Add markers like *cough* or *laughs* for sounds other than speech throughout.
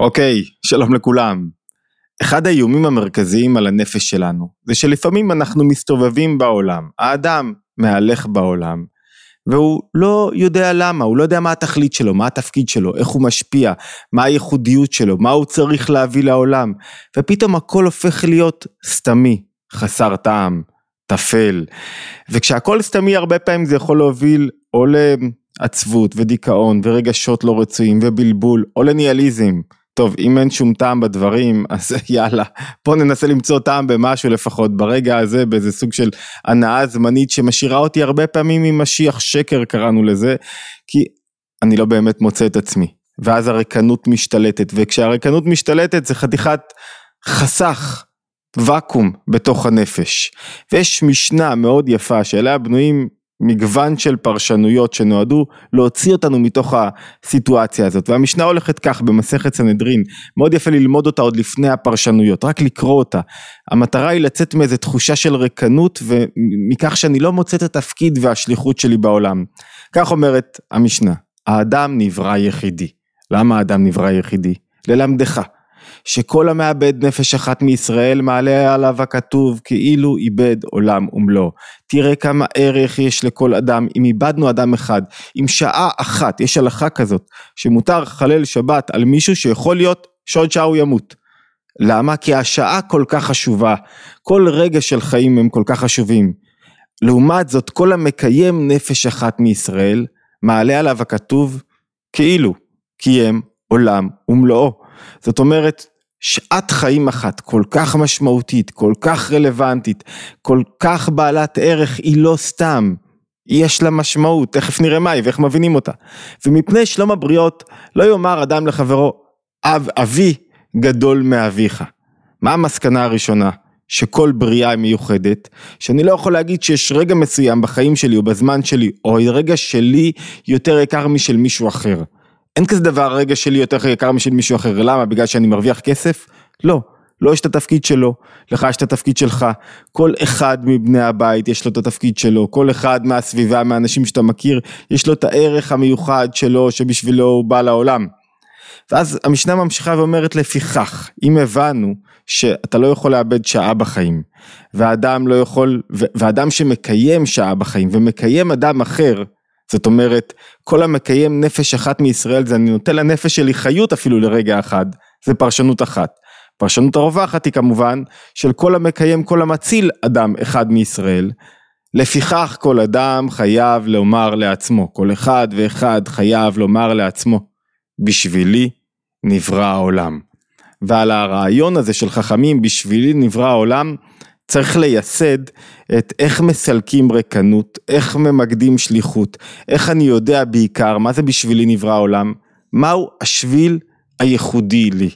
אוקיי, שלום לכולם. אחד האיומים המרכזיים על הנפש שלנו, זה שלפעמים אנחנו מסתובבים בעולם, האדם מהלך בעולם, והוא לא יודע למה, הוא לא יודע מה התכלית שלו, מה התפקיד שלו, איך הוא משפיע, מה הייחודיות שלו, מה הוא צריך להביא לעולם, ופתאום הכל הופך להיות סתמי, חסר טעם, טפל, וכשהכל סתמי הרבה פעמים זה יכול להוביל או לעצבות ודיכאון ורגשות לא רצויים ובלבול, או לניאליזם. טוב, אם אין שום טעם בדברים, *laughs* אז יאללה, בוא ננסה למצוא טעם במשהו לפחות ברגע הזה, באיזה סוג של הנאה זמנית שמשאירה אותי הרבה פעמים עם משיח שקר קראנו לזה, כי אני לא באמת מוצא את עצמי. ואז הריקנות משתלטת, וכשהריקנות משתלטת זה חתיכת חסך, ואקום בתוך הנפש. ויש משנה מאוד יפה שאליה בנויים מגוון של פרשנויות שנועדו להוציא אותנו מתוך הסיטואציה הזאת. והמשנה הולכת כך במסכת סנהדרין מאוד יפה ללמוד אותה עוד לפני הפרשנויות רק לקרוא אותה. המטרה היא לצאת מאיזה תחושה של ריקנות ומכך שאני לא מוצא את התפקיד והשליחות שלי בעולם. כך אומרת המשנה האדם נברא יחידי למה האדם נברא יחידי? ללמדך שכל המאבד נפש אחת מישראל מעלה עליו הכתוב כאילו איבד עולם ומלואו. תראה כמה ערך יש לכל אדם, אם איבדנו אדם אחד, אם שעה אחת, יש הלכה כזאת, שמותר חלל שבת על מישהו שיכול להיות שעוד שעה הוא ימות. למה? כי השעה כל כך חשובה, כל רגע של חיים הם כל כך חשובים. לעומת זאת, כל המקיים נפש אחת מישראל, מעלה עליו הכתוב כאילו קיים עולם ומלואו. זאת אומרת, שעת חיים אחת כל כך משמעותית, כל כך רלוונטית, כל כך בעלת ערך, היא לא סתם. יש לה משמעות, תכף נראה מהי ואיך מבינים אותה. ומפני שלום הבריות, לא יאמר אדם לחברו, אב אבי גדול מאביך. מה המסקנה הראשונה? שכל בריאה היא מיוחדת, שאני לא יכול להגיד שיש רגע מסוים בחיים שלי או בזמן שלי, או רגע שלי יותר יקר משל מישהו אחר. אין כזה דבר רגע שלי יותר יקר משל מישהו אחר, למה? בגלל שאני מרוויח כסף? לא. לא יש את התפקיד שלו, לך יש את התפקיד שלך, כל אחד מבני הבית יש לו את התפקיד שלו, כל אחד מהסביבה, מהאנשים שאתה מכיר, יש לו את הערך המיוחד שלו שבשבילו הוא בא לעולם. ואז המשנה ממשיכה ואומרת לפיכך, אם הבנו שאתה לא יכול לאבד שעה בחיים, ואדם לא יכול, ואדם שמקיים שעה בחיים ומקיים אדם אחר, זאת אומרת, כל המקיים נפש אחת מישראל זה אני נותן לנפש שלי חיות אפילו לרגע אחד, זה פרשנות אחת. פרשנות הרווחת היא כמובן של כל המקיים, כל המציל אדם אחד מישראל. לפיכך כל אדם חייב לומר לעצמו, כל אחד ואחד חייב לומר לעצמו, בשבילי נברא העולם. ועל הרעיון הזה של חכמים, בשבילי נברא העולם, צריך לייסד את איך מסלקים ריקנות, איך ממקדים שליחות, איך אני יודע בעיקר מה זה בשבילי נברא העולם, מהו השביל הייחודי לי,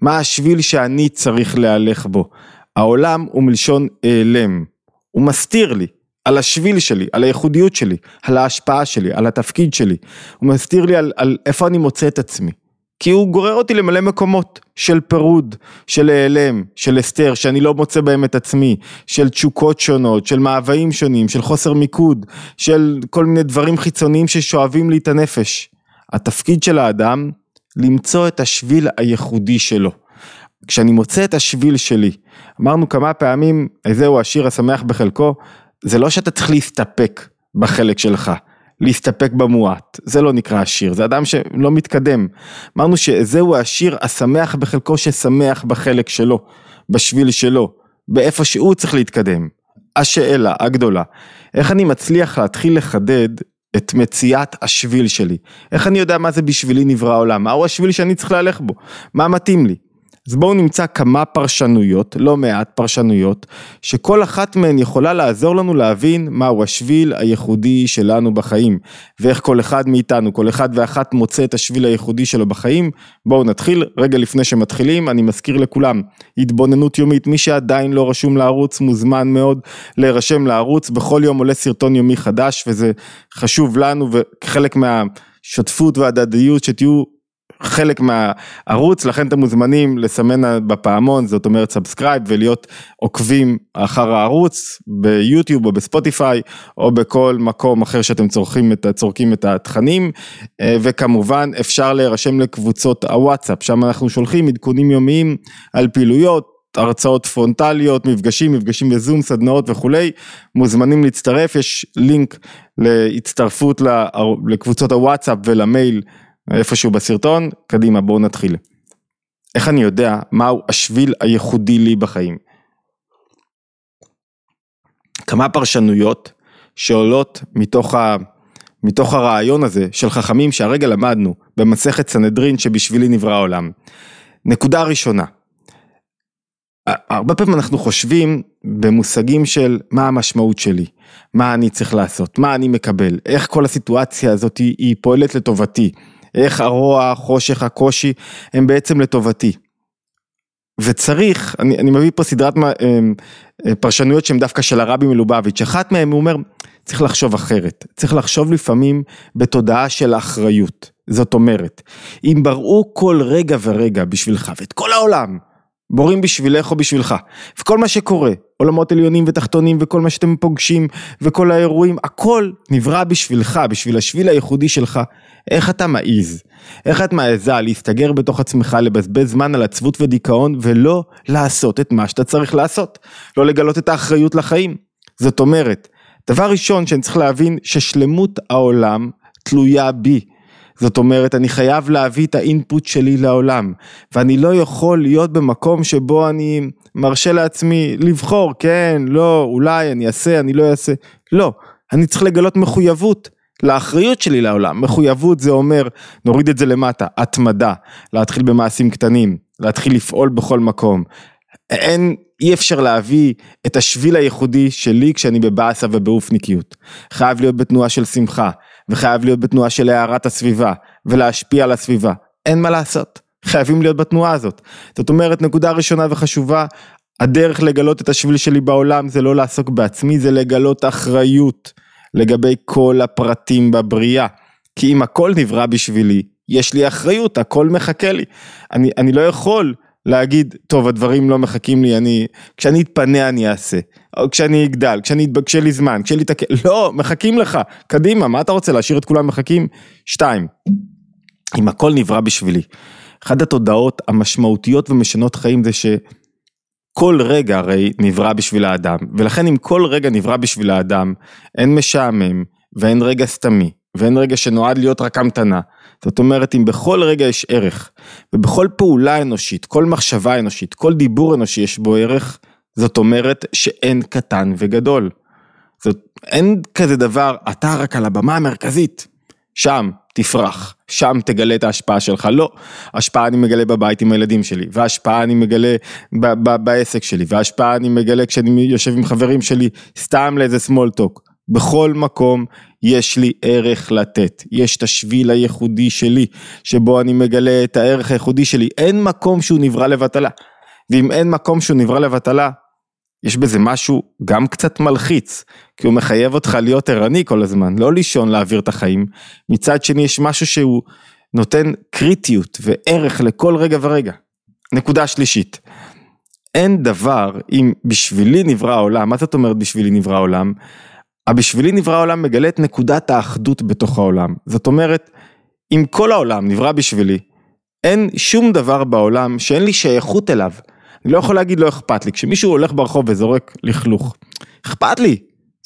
מה השביל שאני צריך להלך בו. העולם הוא מלשון העלם, הוא מסתיר לי על השביל שלי, על הייחודיות שלי, על ההשפעה שלי, על התפקיד שלי, הוא מסתיר לי על, על איפה אני מוצא את עצמי. כי הוא גורר אותי למלא מקומות של פירוד, של העלם, של הסתר, שאני לא מוצא בהם את עצמי, של תשוקות שונות, של מאוויים שונים, של חוסר מיקוד, של כל מיני דברים חיצוניים ששואבים לי את הנפש. התפקיד של האדם, למצוא את השביל הייחודי שלו. כשאני מוצא את השביל שלי, אמרנו כמה פעמים, זהו השיר השמח בחלקו, זה לא שאתה צריך להסתפק בחלק שלך. להסתפק במועט, זה לא נקרא עשיר, זה אדם שלא מתקדם. אמרנו שזהו העשיר השמח בחלקו ששמח בחלק שלו, בשביל שלו, באיפה שהוא צריך להתקדם. השאלה הגדולה, איך אני מצליח להתחיל לחדד את מציאת השביל שלי? איך אני יודע מה זה בשבילי נברא העולם? מהו השביל שאני צריך להלך בו? מה מתאים לי? אז בואו נמצא כמה פרשנויות, לא מעט פרשנויות, שכל אחת מהן יכולה לעזור לנו להבין מהו השביל הייחודי שלנו בחיים, ואיך כל אחד מאיתנו, כל אחד ואחת מוצא את השביל הייחודי שלו בחיים. בואו נתחיל, רגע לפני שמתחילים, אני מזכיר לכולם, התבוננות יומית, מי שעדיין לא רשום לערוץ מוזמן מאוד להירשם לערוץ, בכל יום עולה סרטון יומי חדש וזה חשוב לנו וכחלק מהשותפות והדדיות שתהיו חלק מהערוץ, לכן אתם מוזמנים לסמן בפעמון, זאת אומרת subscribe ולהיות עוקבים אחר הערוץ ביוטיוב או בספוטיפיי או בכל מקום אחר שאתם צורכים את, צורכים את התכנים, אה, וכמובן אפשר להירשם לקבוצות הוואטסאפ, שם אנחנו שולחים עדכונים יומיים על פעילויות. הרצאות פרונטליות, מפגשים, מפגשים בזום, סדנאות וכולי, מוזמנים להצטרף, יש לינק להצטרפות לקבוצות הוואטסאפ ולמייל איפשהו בסרטון, קדימה בואו נתחיל. איך אני יודע מהו השביל הייחודי לי בחיים? כמה פרשנויות שעולות מתוך, ה, מתוך הרעיון הזה של חכמים שהרגע למדנו במסכת סנהדרין שבשבילי נברא העולם. נקודה ראשונה, הרבה פעמים אנחנו חושבים במושגים של מה המשמעות שלי, מה אני צריך לעשות, מה אני מקבל, איך כל הסיטואציה הזאת היא, היא פועלת לטובתי, איך הרוע, החושך, הקושי הם בעצם לטובתי. וצריך, אני, אני מביא פה סדרת אמ, פרשנויות שהן דווקא של הרבי מלובביץ', אחת מהן הוא אומר, צריך לחשוב אחרת, צריך לחשוב לפעמים בתודעה של אחריות, זאת אומרת, אם בראו כל רגע ורגע בשבילך ואת כל העולם, בורים בשבילך או בשבילך. וכל מה שקורה, עולמות עליונים ותחתונים וכל מה שאתם פוגשים וכל האירועים, הכל נברא בשבילך, בשביל השביל הייחודי שלך. איך אתה מעז? איך את מעזה להסתגר בתוך עצמך, לבזבז זמן על עצבות ודיכאון ולא לעשות את מה שאתה צריך לעשות? לא לגלות את האחריות לחיים. זאת אומרת, דבר ראשון שאני צריך להבין ששלמות העולם תלויה בי. זאת אומרת, אני חייב להביא את האינפוט שלי לעולם, ואני לא יכול להיות במקום שבו אני מרשה לעצמי לבחור, כן, לא, אולי אני אעשה, אני לא אעשה, לא, אני צריך לגלות מחויבות. לאחריות שלי לעולם, מחויבות זה אומר, נוריד את זה למטה, התמדה, להתחיל במעשים קטנים, להתחיל לפעול בכל מקום. אין, אי אפשר להביא את השביל הייחודי שלי כשאני בבאסה ובאופניקיות. חייב להיות בתנועה של שמחה, וחייב להיות בתנועה של הערת הסביבה, ולהשפיע על הסביבה. אין מה לעשות, חייבים להיות בתנועה הזאת. זאת אומרת, נקודה ראשונה וחשובה, הדרך לגלות את השביל שלי בעולם זה לא לעסוק בעצמי, זה לגלות אחריות לגבי כל הפרטים בבריאה. כי אם הכל נברא בשבילי, יש לי אחריות, הכל מחכה לי. אני, אני לא יכול להגיד, טוב, הדברים לא מחכים לי, אני, כשאני אתפנה אני אעשה, או כשאני אגדל, כשאני, כשיהיה לי זמן, כשיהיה לי את הכ... לא, מחכים לך, קדימה, מה אתה רוצה, להשאיר את כולם מחכים? שתיים, אם הכל נברא בשבילי, אחת התודעות המשמעותיות ומשנות חיים זה שכל רגע הרי נברא בשביל האדם, ולכן אם כל רגע נברא בשביל האדם, אין משעמם ואין רגע סתמי, ואין רגע שנועד להיות רק המתנה. זאת אומרת, אם בכל רגע יש ערך, ובכל פעולה אנושית, כל מחשבה אנושית, כל דיבור אנושי יש בו ערך, זאת אומרת שאין קטן וגדול. זאת, אין כזה דבר, אתה רק על הבמה המרכזית, שם תפרח, שם תגלה את ההשפעה שלך, לא, השפעה אני מגלה בבית עם הילדים שלי, והשפעה אני מגלה ב- ב- בעסק שלי, והשפעה אני מגלה כשאני יושב עם חברים שלי, סתם לאיזה small talk. בכל מקום יש לי ערך לתת, יש את השביל הייחודי שלי, שבו אני מגלה את הערך הייחודי שלי, אין מקום שהוא נברא לבטלה. ואם אין מקום שהוא נברא לבטלה, יש בזה משהו גם קצת מלחיץ, כי הוא מחייב אותך להיות ערני כל הזמן, לא לישון להעביר את החיים. מצד שני יש משהו שהוא נותן קריטיות וערך לכל רגע ורגע. נקודה שלישית, אין דבר אם בשבילי נברא העולם, מה זאת אומרת בשבילי נברא העולם? הבשבילי נברא העולם מגלה את נקודת האחדות בתוך העולם. זאת אומרת, אם כל העולם נברא בשבילי, אין שום דבר בעולם שאין לי שייכות אליו. אני לא יכול להגיד לא אכפת לי, כשמישהו הולך ברחוב וזורק לכלוך, אכפת לי,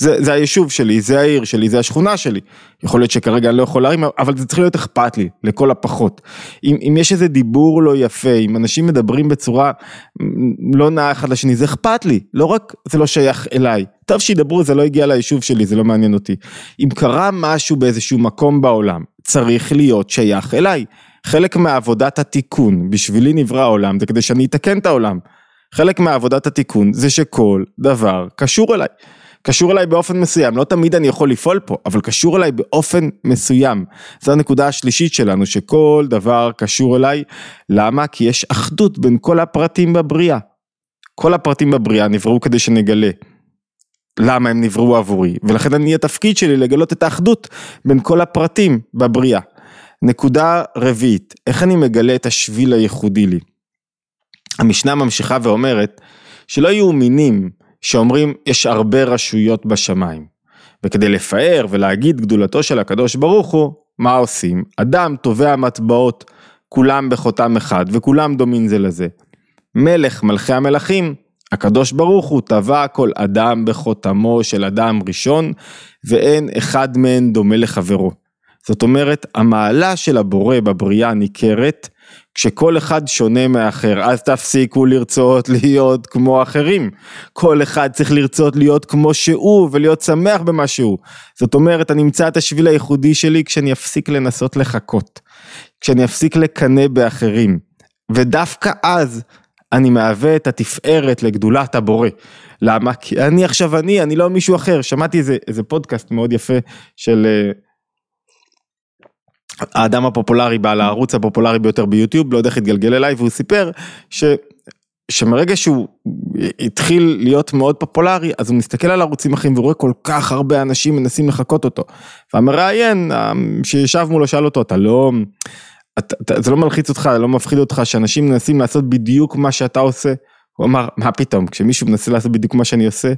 זה, זה היישוב שלי, זה העיר שלי, זה השכונה שלי. יכול להיות שכרגע אני לא יכול להרים, אבל זה צריך להיות אכפת לי, לכל הפחות. אם, אם יש איזה דיבור לא יפה, אם אנשים מדברים בצורה לא נאה אחד לשני, זה אכפת לי, לא רק זה לא שייך אליי. טוב שידברו, זה לא הגיע ליישוב שלי, זה לא מעניין אותי. אם קרה משהו באיזשהו מקום בעולם, צריך להיות שייך אליי. חלק מעבודת התיקון, בשבילי נברא העולם, זה כדי שאני אתקן את העולם. חלק מעבודת התיקון זה שכל דבר קשור אליי. קשור אליי באופן מסוים, לא תמיד אני יכול לפעול פה, אבל קשור אליי באופן מסוים. זו הנקודה השלישית שלנו, שכל דבר קשור אליי. למה? כי יש אחדות בין כל הפרטים בבריאה. כל הפרטים בבריאה נבראו כדי שנגלה. למה הם נבראו עבורי, ולכן אני התפקיד שלי לגלות את האחדות בין כל הפרטים בבריאה. נקודה רביעית, איך אני מגלה את השביל הייחודי לי? המשנה ממשיכה ואומרת שלא יהיו מינים שאומרים יש הרבה רשויות בשמיים. וכדי לפאר ולהגיד גדולתו של הקדוש ברוך הוא, מה עושים? אדם תובע מטבעות, כולם בחותם אחד וכולם דומים זה לזה. מלך מלכי המלכים, הקדוש ברוך הוא טבע כל אדם בחותמו של אדם ראשון, ואין אחד מהן דומה לחברו. זאת אומרת, המעלה של הבורא בבריאה ניכרת כשכל אחד שונה מאחר, אז תפסיקו לרצות להיות כמו אחרים. כל אחד צריך לרצות להיות כמו שהוא ולהיות שמח במה שהוא. זאת אומרת, אני אמצא את השביל הייחודי שלי כשאני אפסיק לנסות לחכות. כשאני אפסיק לקנא באחרים. ודווקא אז אני מהווה את התפארת לגדולת הבורא. למה? כי אני עכשיו אני, אני לא מישהו אחר. שמעתי איזה, איזה פודקאסט מאוד יפה של... אה, האדם הפופולרי בעל הערוץ הפופולרי ביותר ביוטיוב, לא יודע איך התגלגל אליי, והוא סיפר ש... שמרגע שהוא התחיל להיות מאוד פופולרי, אז הוא מסתכל על ערוצים אחרים ורואה כל כך הרבה אנשים מנסים לחקות אותו. והמראיין שישב מולו שאל אותו, אתה לא, אתה, אתה, זה לא מלחיץ אותך, לא מפחיד אותך שאנשים מנסים לעשות בדיוק מה שאתה עושה? הוא אמר, מה פתאום, כשמישהו מנסה לעשות בדיוק מה שאני עושה,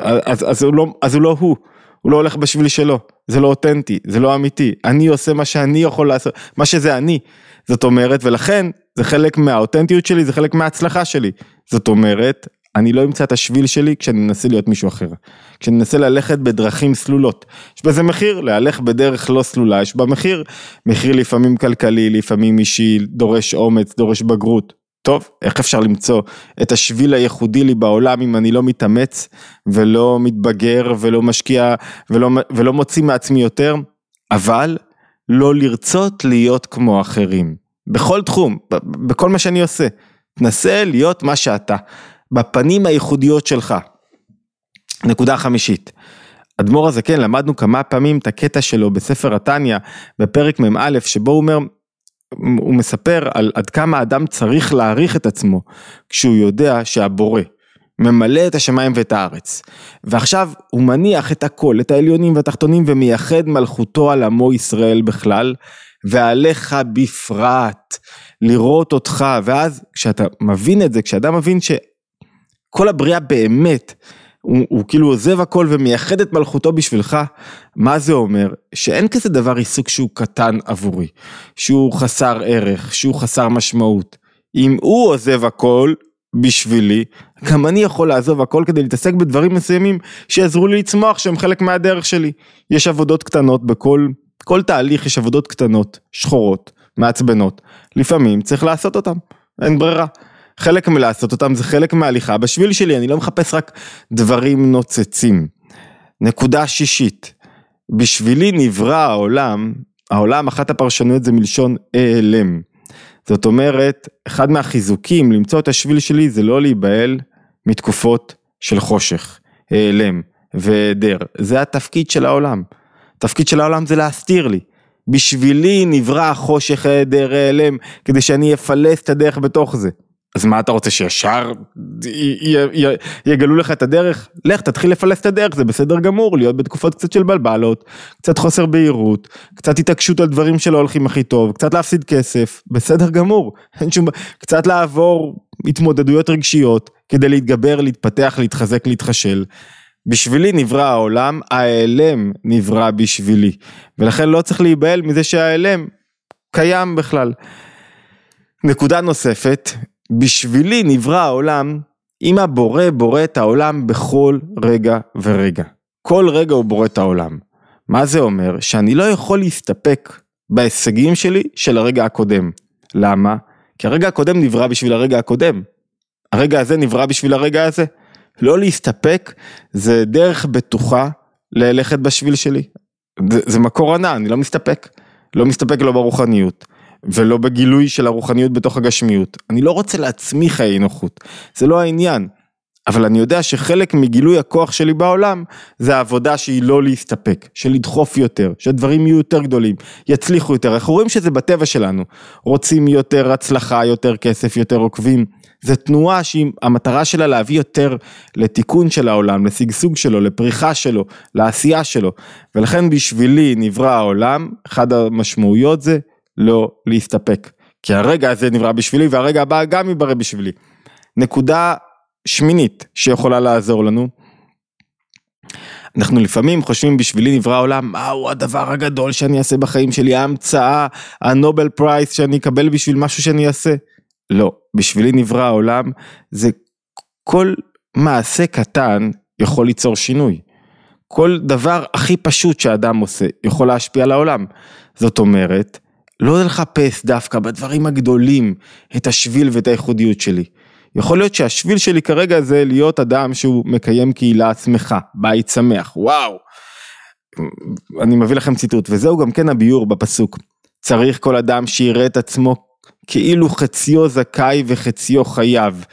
אז, אז, הוא, לא, אז הוא לא הוא. הוא לא הולך בשביל שלו, זה לא אותנטי, זה לא אמיתי, אני עושה מה שאני יכול לעשות, מה שזה אני, זאת אומרת, ולכן זה חלק מהאותנטיות שלי, זה חלק מההצלחה שלי, זאת אומרת, אני לא אמצא את השביל שלי כשאני מנסה להיות מישהו אחר, כשאני מנסה ללכת בדרכים סלולות, יש בזה מחיר, להלך בדרך לא סלולה, יש בה מחיר, מחיר לפעמים כלכלי, לפעמים אישי, דורש אומץ, דורש בגרות, טוב, איך אפשר למצוא את השביל הייחודי לי בעולם אם אני לא מתאמץ ולא מתבגר ולא משקיע ולא, ולא מוציא מעצמי יותר, אבל לא לרצות להיות כמו אחרים. בכל תחום, בכל מה שאני עושה. תנסה להיות מה שאתה, בפנים הייחודיות שלך. נקודה חמישית. אדמו"ר הזקן, למדנו כמה פעמים את הקטע שלו בספר התניא, בפרק מ"א, שבו הוא אומר, הוא מספר על עד כמה האדם צריך להעריך את עצמו כשהוא יודע שהבורא ממלא את השמיים ואת הארץ. ועכשיו הוא מניח את הכל, את העליונים והתחתונים ומייחד מלכותו על עמו ישראל בכלל ועליך בפרט לראות אותך ואז כשאתה מבין את זה, כשאדם מבין שכל הבריאה באמת הוא, הוא כאילו עוזב הכל ומייחד את מלכותו בשבילך, מה זה אומר? שאין כזה דבר עיסוק שהוא קטן עבורי, שהוא חסר ערך, שהוא חסר משמעות. אם הוא עוזב הכל בשבילי, גם אני יכול לעזוב הכל כדי להתעסק בדברים מסוימים שיעזרו לי לצמוח שהם חלק מהדרך שלי. יש עבודות קטנות בכל, כל תהליך יש עבודות קטנות, שחורות, מעצבנות. לפעמים צריך לעשות אותם, אין ברירה. חלק מלעשות אותם זה חלק מההליכה בשביל שלי, אני לא מחפש רק דברים נוצצים. נקודה שישית, בשבילי נברא העולם, העולם אחת הפרשנויות זה מלשון העלם. זאת אומרת, אחד מהחיזוקים למצוא את השביל שלי זה לא להיבהל מתקופות של חושך, העלם והיעדר, זה התפקיד של העולם. התפקיד של העולם זה להסתיר לי. בשבילי נברא החושך, העדר, העלם, כדי שאני אפלס את הדרך בתוך זה. אז מה אתה רוצה שישר יגלו לך את הדרך? לך תתחיל לפלס את הדרך, זה בסדר גמור, להיות בתקופות קצת של בלבלות, קצת חוסר בהירות, קצת התעקשות על דברים שלא הולכים הכי טוב, קצת להפסיד כסף, בסדר גמור, אין שום, קצת לעבור התמודדויות רגשיות כדי להתגבר, להתפתח, להתחזק, להתחשל. בשבילי נברא העולם, ההיעלם נברא בשבילי, ולכן לא צריך להיבהל מזה שההיעלם קיים בכלל. נקודה נוספת, בשבילי נברא העולם, אם הבורא בורא את העולם בכל רגע ורגע. כל רגע הוא בורא את העולם. מה זה אומר? שאני לא יכול להסתפק בהישגים שלי של הרגע הקודם. למה? כי הרגע הקודם נברא בשביל הרגע הקודם. הרגע הזה נברא בשביל הרגע הזה. לא להסתפק זה דרך בטוחה ללכת בשביל שלי. זה, זה מקור ענה, אני לא מסתפק. לא מסתפק לא ברוחניות, ולא בגילוי של הרוחניות בתוך הגשמיות. אני לא רוצה לעצמי חיי נוחות, זה לא העניין. אבל אני יודע שחלק מגילוי הכוח שלי בעולם זה העבודה שהיא לא להסתפק, של לדחוף יותר, שהדברים יהיו יותר גדולים, יצליחו יותר. אנחנו רואים שזה בטבע שלנו, רוצים יותר הצלחה, יותר כסף, יותר עוקבים. זה תנועה שהמטרה שלה להביא יותר לתיקון של העולם, לשגשוג שלו, לפריחה שלו, לעשייה שלו. ולכן בשבילי נברא העולם, אחת המשמעויות זה לא להסתפק. כי הרגע הזה נברא בשבילי והרגע הבא גם יברא בשבילי. נקודה שמינית שיכולה לעזור לנו. אנחנו לפעמים חושבים בשבילי נברא העולם, מהו הדבר הגדול שאני אעשה בחיים שלי, ההמצאה, הנובל פרייס שאני אקבל בשביל משהו שאני אעשה. לא, בשבילי נברא העולם, זה כל מעשה קטן יכול ליצור שינוי. כל דבר הכי פשוט שאדם עושה יכול להשפיע על העולם. זאת אומרת, לא לחפש דווקא בדברים הגדולים את השביל ואת הייחודיות שלי. יכול להיות שהשביל שלי כרגע זה להיות אדם שהוא מקיים קהילה שמחה, בית שמח, וואו. אני מביא לכם ציטוט, וזהו גם כן הביור בפסוק. צריך כל אדם שיראה את עצמו כאילו חציו זכאי וחציו חייב.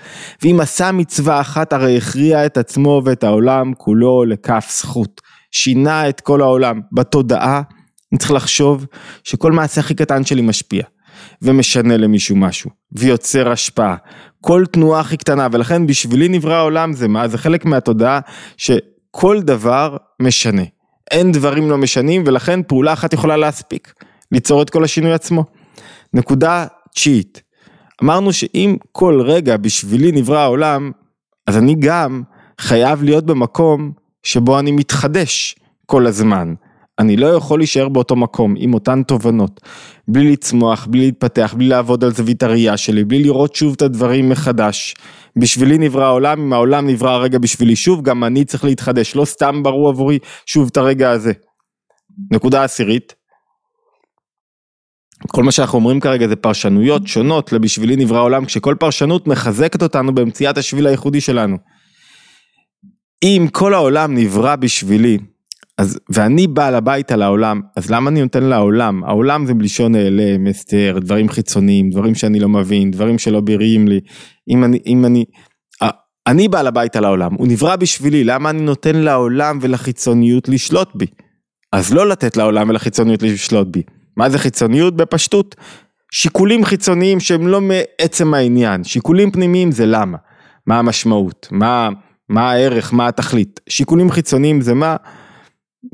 ואם עשה מצווה אחת הרי הכריע את עצמו ואת העולם כולו לכף זכות. שינה את כל העולם. בתודעה אני צריך לחשוב שכל מעשה הכי קטן שלי משפיע. ומשנה למישהו משהו, ויוצר השפעה. כל תנועה הכי קטנה, ולכן בשבילי נברא העולם זה מה? זה חלק מהתודעה שכל דבר משנה. אין דברים לא משנים, ולכן פעולה אחת יכולה להספיק, ליצור את כל השינוי עצמו. נקודה תשיעית, אמרנו שאם כל רגע בשבילי נברא העולם, אז אני גם חייב להיות במקום שבו אני מתחדש כל הזמן. אני לא יכול להישאר באותו מקום עם אותן תובנות, בלי לצמוח, בלי להתפתח, בלי לעבוד על זווית הראייה שלי, בלי לראות שוב את הדברים מחדש. בשבילי נברא העולם, אם העולם נברא הרגע בשבילי שוב, גם אני צריך להתחדש, לא סתם ברור עבורי שוב את הרגע הזה. נקודה עשירית, כל מה שאנחנו אומרים כרגע זה פרשנויות שונות לבשבילי נברא העולם, כשכל פרשנות מחזקת אותנו במציאת השביל הייחודי שלנו. אם כל העולם נברא בשבילי, אז, ואני בעל הבית על העולם, אז למה אני נותן לעולם? העולם זה בלשון נעלם, הסתר, דברים חיצוניים, דברים שאני לא מבין, דברים שלא בריאים לי. אם אני, אם אני, אני בעל הבית על העולם, הוא נברא בשבילי, למה אני נותן לעולם ולחיצוניות לשלוט בי? אז לא לתת לעולם ולחיצוניות לשלוט בי. מה זה חיצוניות? בפשטות. שיקולים חיצוניים שהם לא מעצם העניין, שיקולים פנימיים זה למה, מה המשמעות, מה, מה הערך, מה התכלית. שיקולים חיצוניים זה מה?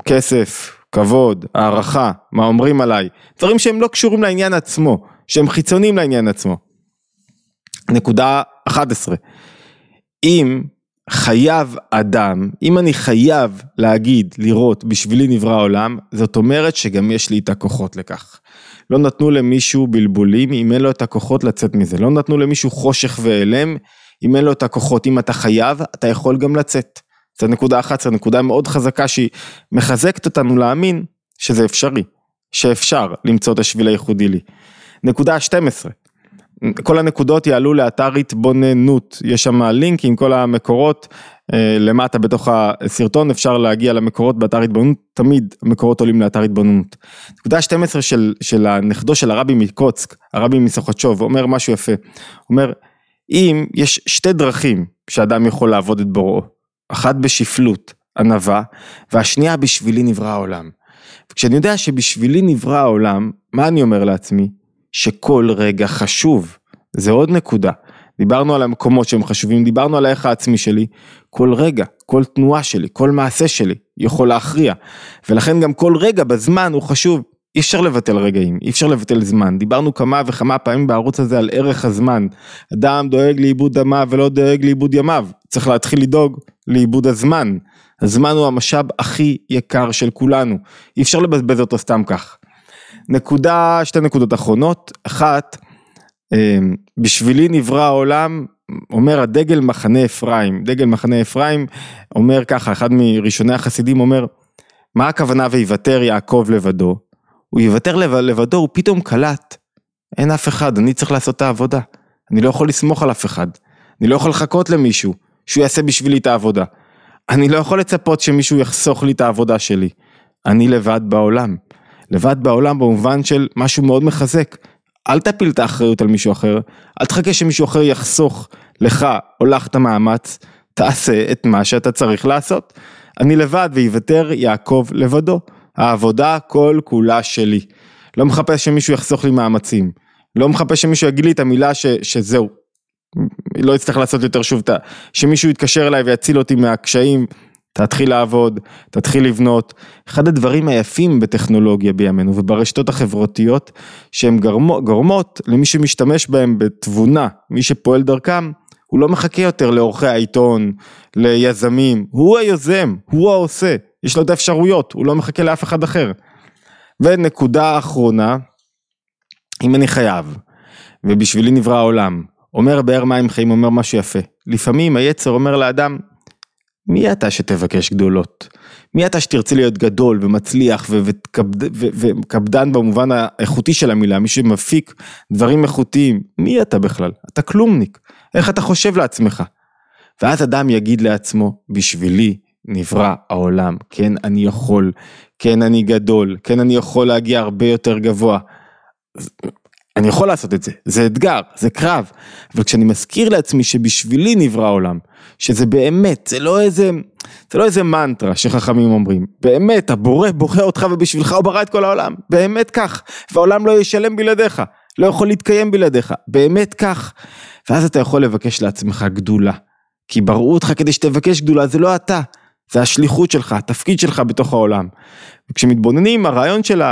כסף, כבוד, הערכה, מה אומרים עליי, דברים שהם לא קשורים לעניין עצמו, שהם חיצוניים לעניין עצמו. נקודה 11, אם חייב אדם, אם אני חייב להגיד, לראות, בשבילי נברא העולם, זאת אומרת שגם יש לי את הכוחות לכך. לא נתנו למישהו בלבולים אם אין לו את הכוחות לצאת מזה, לא נתנו למישהו חושך והלם אם אין לו את הכוחות, אם אתה חייב, אתה יכול גם לצאת. זו נקודה 11, נקודה מאוד חזקה שהיא מחזקת אותנו להאמין שזה אפשרי, שאפשר למצוא את השביל הייחודי לי. נקודה 12, כל הנקודות יעלו לאתר התבוננות, יש שם לינק עם כל המקורות אה, למטה בתוך הסרטון, אפשר להגיע למקורות באתר התבוננות, תמיד המקורות עולים לאתר התבוננות. נקודה 12 של, של הנכדו של הרבי מקוצק, הרבי מסוכתשוב, אומר משהו יפה, אומר, אם יש שתי דרכים שאדם יכול לעבוד את בוראו, אחת בשפלות, ענווה, והשנייה בשבילי נברא העולם. וכשאני יודע שבשבילי נברא העולם, מה אני אומר לעצמי? שכל רגע חשוב, זה עוד נקודה. דיברנו על המקומות שהם חשובים, דיברנו על הערך העצמי שלי, כל רגע, כל תנועה שלי, כל מעשה שלי יכול להכריע, ולכן גם כל רגע בזמן הוא חשוב, אי אפשר לבטל רגעים, אי אפשר לבטל זמן, דיברנו כמה וכמה פעמים בערוץ הזה על ערך הזמן, אדם דואג לאיבוד דמיו ולא דואג לאיבוד ימיו, צריך להתחיל לדאוג לאיבוד הזמן, הזמן הוא המשאב הכי יקר של כולנו, אי אפשר לבזבז אותו סתם כך. נקודה, שתי נקודות אחרונות, אחת, אמ, בשבילי נברא העולם, אומר הדגל מחנה אפרים, דגל מחנה אפרים אומר ככה, אחד מראשוני החסידים אומר, מה הכוונה ויוותר יעקב לבדו? הוא יוותר לבדו, הוא פתאום קלט, אין אף אחד, אני צריך לעשות את העבודה, אני לא יכול לסמוך על אף אחד, אני לא יכול לחכות למישהו שהוא יעשה בשבילי את העבודה, אני לא יכול לצפות שמישהו יחסוך לי את העבודה שלי, אני לבד בעולם. לבד בעולם במובן של משהו מאוד מחזק. אל תפיל את האחריות על מישהו אחר, אל תחכה שמישהו אחר יחסוך לך או לך את המאמץ, תעשה את מה שאתה צריך לעשות. אני לבד ויוותר יעקב לבדו. העבודה כל כולה שלי. לא מחפש שמישהו יחסוך לי מאמצים. לא מחפש שמישהו יגיד לי את המילה ש, שזהו. לא אצטרך לעשות יותר שוב, שמישהו יתקשר אליי ויציל אותי מהקשיים, תתחיל לעבוד, תתחיל לבנות. אחד הדברים היפים בטכנולוגיה בימינו וברשתות החברתיות, שהן גורמות למי שמשתמש בהם בתבונה, מי שפועל דרכם, הוא לא מחכה יותר לעורכי העיתון, ליזמים, הוא היוזם, הוא העושה, יש לו את האפשרויות, הוא לא מחכה לאף אחד אחר. ונקודה אחרונה, אם אני חייב, ובשבילי נברא העולם, אומר באר מים חיים, אומר משהו יפה. לפעמים היצר אומר לאדם, מי אתה שתבקש גדולות? מי אתה שתרצה להיות גדול ומצליח וקפדן במובן האיכותי של המילה, מי שמפיק דברים איכותיים, מי אתה בכלל? אתה כלומניק, איך אתה חושב לעצמך? ואז אדם יגיד לעצמו, בשבילי נברא העולם, כן אני יכול, כן אני גדול, כן אני יכול להגיע הרבה יותר גבוה. אני יכול לעשות את זה, זה אתגר, זה קרב, אבל כשאני מזכיר לעצמי שבשבילי נברא העולם, שזה באמת, זה לא איזה, זה לא איזה מנטרה שחכמים אומרים, באמת, הבורא בורא אותך ובשבילך הוא ברא את כל העולם, באמת כך, והעולם לא ישלם בלעדיך, לא יכול להתקיים בלעדיך, באמת כך, ואז אתה יכול לבקש לעצמך גדולה, כי בראו אותך כדי שתבקש גדולה, זה לא אתה, זה השליחות שלך, התפקיד שלך בתוך העולם. וכשמתבוננים, הרעיון של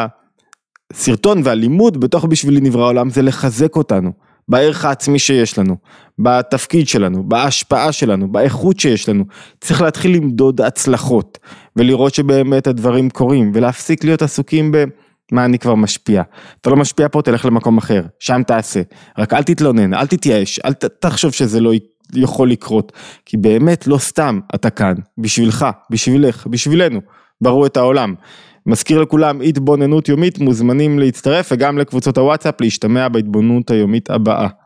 הסרטון והלימוד בתוך בשבילי נברא העולם זה לחזק אותנו. בערך העצמי שיש לנו, בתפקיד שלנו, בהשפעה שלנו, באיכות שיש לנו. צריך להתחיל למדוד הצלחות ולראות שבאמת הדברים קורים ולהפסיק להיות עסוקים במה אני כבר משפיע. אתה לא משפיע פה, תלך למקום אחר, שם תעשה. רק אל תתלונן, אל תתייאש, אל תחשוב שזה לא יכול לקרות. כי באמת לא סתם אתה כאן, בשבילך, בשבילך, בשבילנו, בראו את העולם. מזכיר לכולם התבוננות יומית, מוזמנים להצטרף וגם לקבוצות הוואטסאפ להשתמע בהתבוננות היומית הבאה.